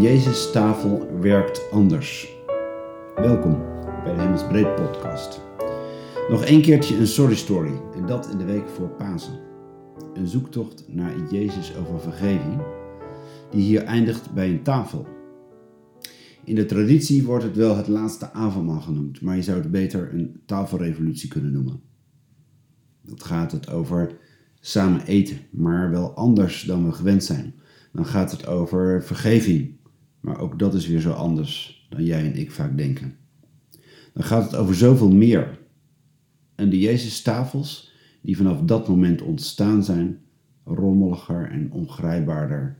Jezus tafel werkt anders. Welkom bij de Hemels Breed podcast. Nog één keertje een sorry story en dat in de week voor Pasen. Een zoektocht naar Jezus over vergeving die hier eindigt bij een tafel. In de traditie wordt het wel het laatste avondmaal genoemd, maar je zou het beter een tafelrevolutie kunnen noemen. Dat gaat het over samen eten, maar wel anders dan we gewend zijn. Dan gaat het over vergeving, maar ook dat is weer zo anders dan jij en ik vaak denken. Dan gaat het over zoveel meer. En de Jezus-tafels, die vanaf dat moment ontstaan zijn, rommeliger en ongrijpbaarder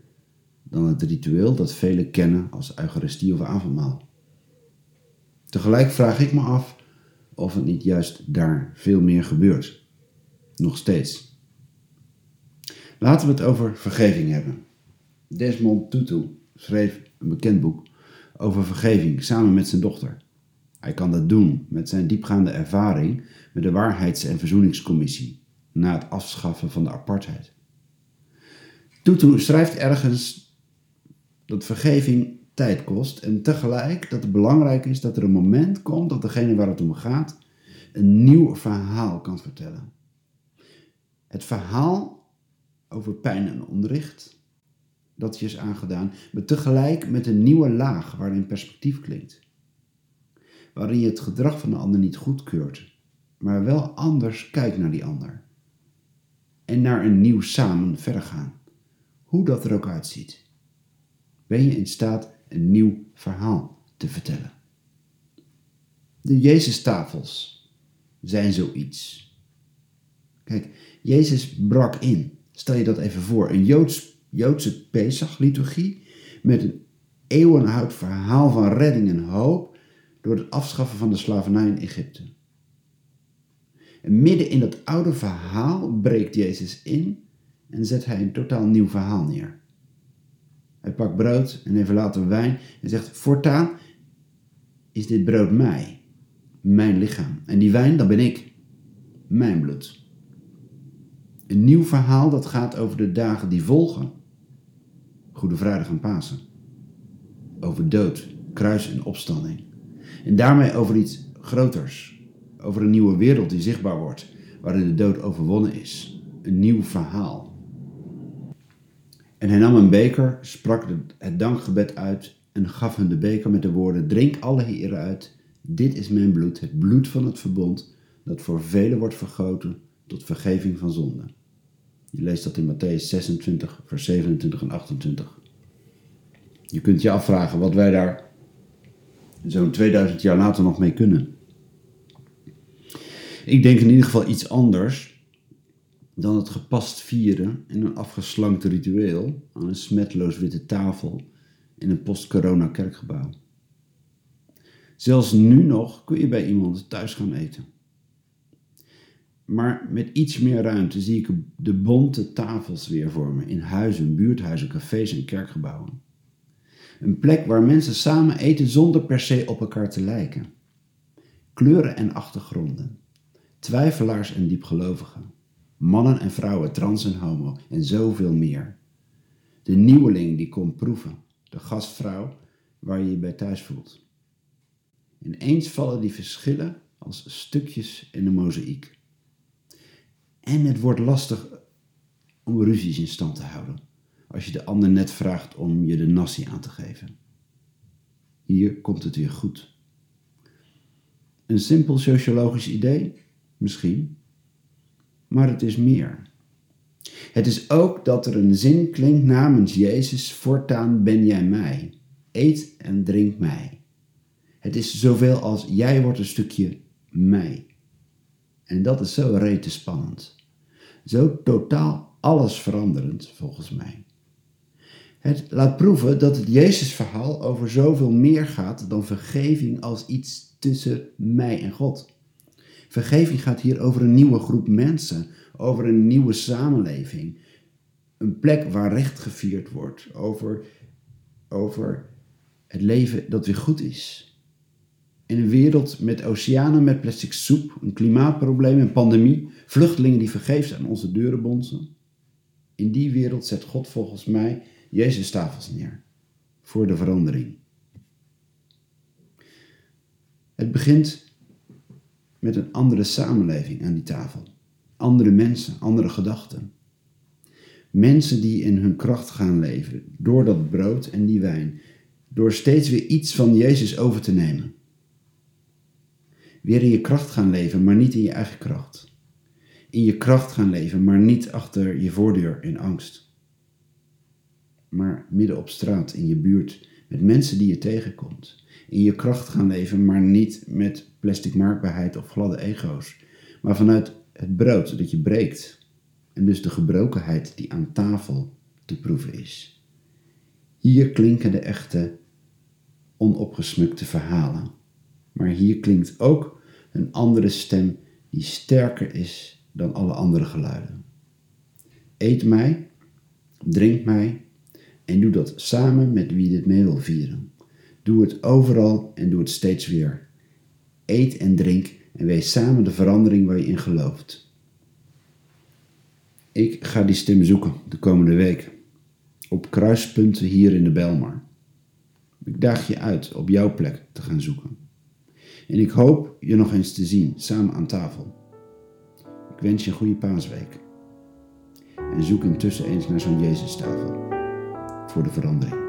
dan het ritueel dat velen kennen als Eucharistie of avondmaal. Tegelijk vraag ik me af of het niet juist daar veel meer gebeurt. Nog steeds. Laten we het over vergeving hebben. Desmond Tutu schreef een bekend boek over vergeving samen met zijn dochter. Hij kan dat doen met zijn diepgaande ervaring met de Waarheids- en Verzoeningscommissie na het afschaffen van de apartheid. Tutu schrijft ergens dat vergeving tijd kost en tegelijk dat het belangrijk is dat er een moment komt dat degene waar het om gaat een nieuw verhaal kan vertellen. Het verhaal over pijn en onrecht dat je is aangedaan, maar tegelijk met een nieuwe laag waarin perspectief klinkt. Waarin je het gedrag van de ander niet goedkeurt, maar wel anders kijkt naar die ander. En naar een nieuw samen verder gaan. Hoe dat er ook uitziet. Ben je in staat een nieuw verhaal te vertellen? De Jezus-tafels zijn zoiets. Kijk, Jezus brak in. Stel je dat even voor. Een Joods Joodse Pesach-liturgie met een eeuwenhoud verhaal van redding en hoop door het afschaffen van de slavernij in Egypte. En midden in dat oude verhaal breekt Jezus in en zet hij een totaal nieuw verhaal neer. Hij pakt brood en even later wijn en zegt: Voortaan is dit brood mij, mijn lichaam. En die wijn, dat ben ik, mijn bloed. Een nieuw verhaal dat gaat over de dagen die volgen Goede Vrijdag en Pasen. Over dood, kruis en opstanding. En daarmee over iets groters. Over een nieuwe wereld die zichtbaar wordt, waarin de dood overwonnen is. Een nieuw verhaal. En hij nam een beker, sprak het dankgebed uit en gaf hun de beker met de woorden: Drink alle heren uit. Dit is mijn bloed, het bloed van het verbond, dat voor velen wordt vergoten tot vergeving van zonden. Je leest dat in Matthäus 26, vers 27 en 28. Je kunt je afvragen wat wij daar zo'n 2000 jaar later nog mee kunnen. Ik denk in ieder geval iets anders dan het gepast vieren in een afgeslankte ritueel aan een smetloos witte tafel in een post-corona kerkgebouw. Zelfs nu nog kun je bij iemand thuis gaan eten. Maar met iets meer ruimte zie ik de bonte tafels weer vormen in huizen, buurthuizen, cafés en kerkgebouwen. Een plek waar mensen samen eten zonder per se op elkaar te lijken. Kleuren en achtergronden. Twijfelaars en diepgelovigen. Mannen en vrouwen, trans en homo en zoveel meer. De nieuweling die komt proeven. De gastvrouw waar je je bij thuis voelt. Ineens vallen die verschillen als stukjes in de mozaïek. En het wordt lastig om ruzies in stand te houden als je de ander net vraagt om je de nasi aan te geven. Hier komt het weer goed. Een simpel sociologisch idee? Misschien. Maar het is meer. Het is ook dat er een zin klinkt namens Jezus: Voortaan ben jij mij. Eet en drink mij. Het is zoveel als jij wordt een stukje mij. En dat is zo rete spannend. Zo totaal alles veranderend, volgens mij. Het laat proeven dat het Jezusverhaal over zoveel meer gaat dan vergeving als iets tussen mij en God. Vergeving gaat hier over een nieuwe groep mensen, over een nieuwe samenleving. Een plek waar recht gevierd wordt, over, over het leven dat weer goed is. In een wereld met oceanen met plastic soep, een klimaatprobleem, een pandemie, vluchtelingen die vergeefs aan onze deuren bonzen. In die wereld zet God volgens mij Jezus tafels neer. voor de verandering. Het begint met een andere samenleving aan die tafel. Andere mensen, andere gedachten. Mensen die in hun kracht gaan leven door dat brood en die wijn, door steeds weer iets van Jezus over te nemen. Weer in je kracht gaan leven, maar niet in je eigen kracht. In je kracht gaan leven, maar niet achter je voordeur in angst. Maar midden op straat, in je buurt, met mensen die je tegenkomt. In je kracht gaan leven, maar niet met plastic maakbaarheid of gladde ego's. Maar vanuit het brood dat je breekt. En dus de gebrokenheid die aan tafel te proeven is. Hier klinken de echte, onopgesmukte verhalen. Maar hier klinkt ook een andere stem die sterker is dan alle andere geluiden. Eet mij, drink mij en doe dat samen met wie dit mee wil vieren. Doe het overal en doe het steeds weer. Eet en drink en wees samen de verandering waar je in gelooft. Ik ga die stem zoeken de komende week. Op kruispunten hier in de Belmar. Ik daag je uit op jouw plek te gaan zoeken. En ik hoop je nog eens te zien, samen aan tafel. Ik wens je een goede paasweek. En zoek intussen eens naar zo'n Jezustafel. Voor de verandering.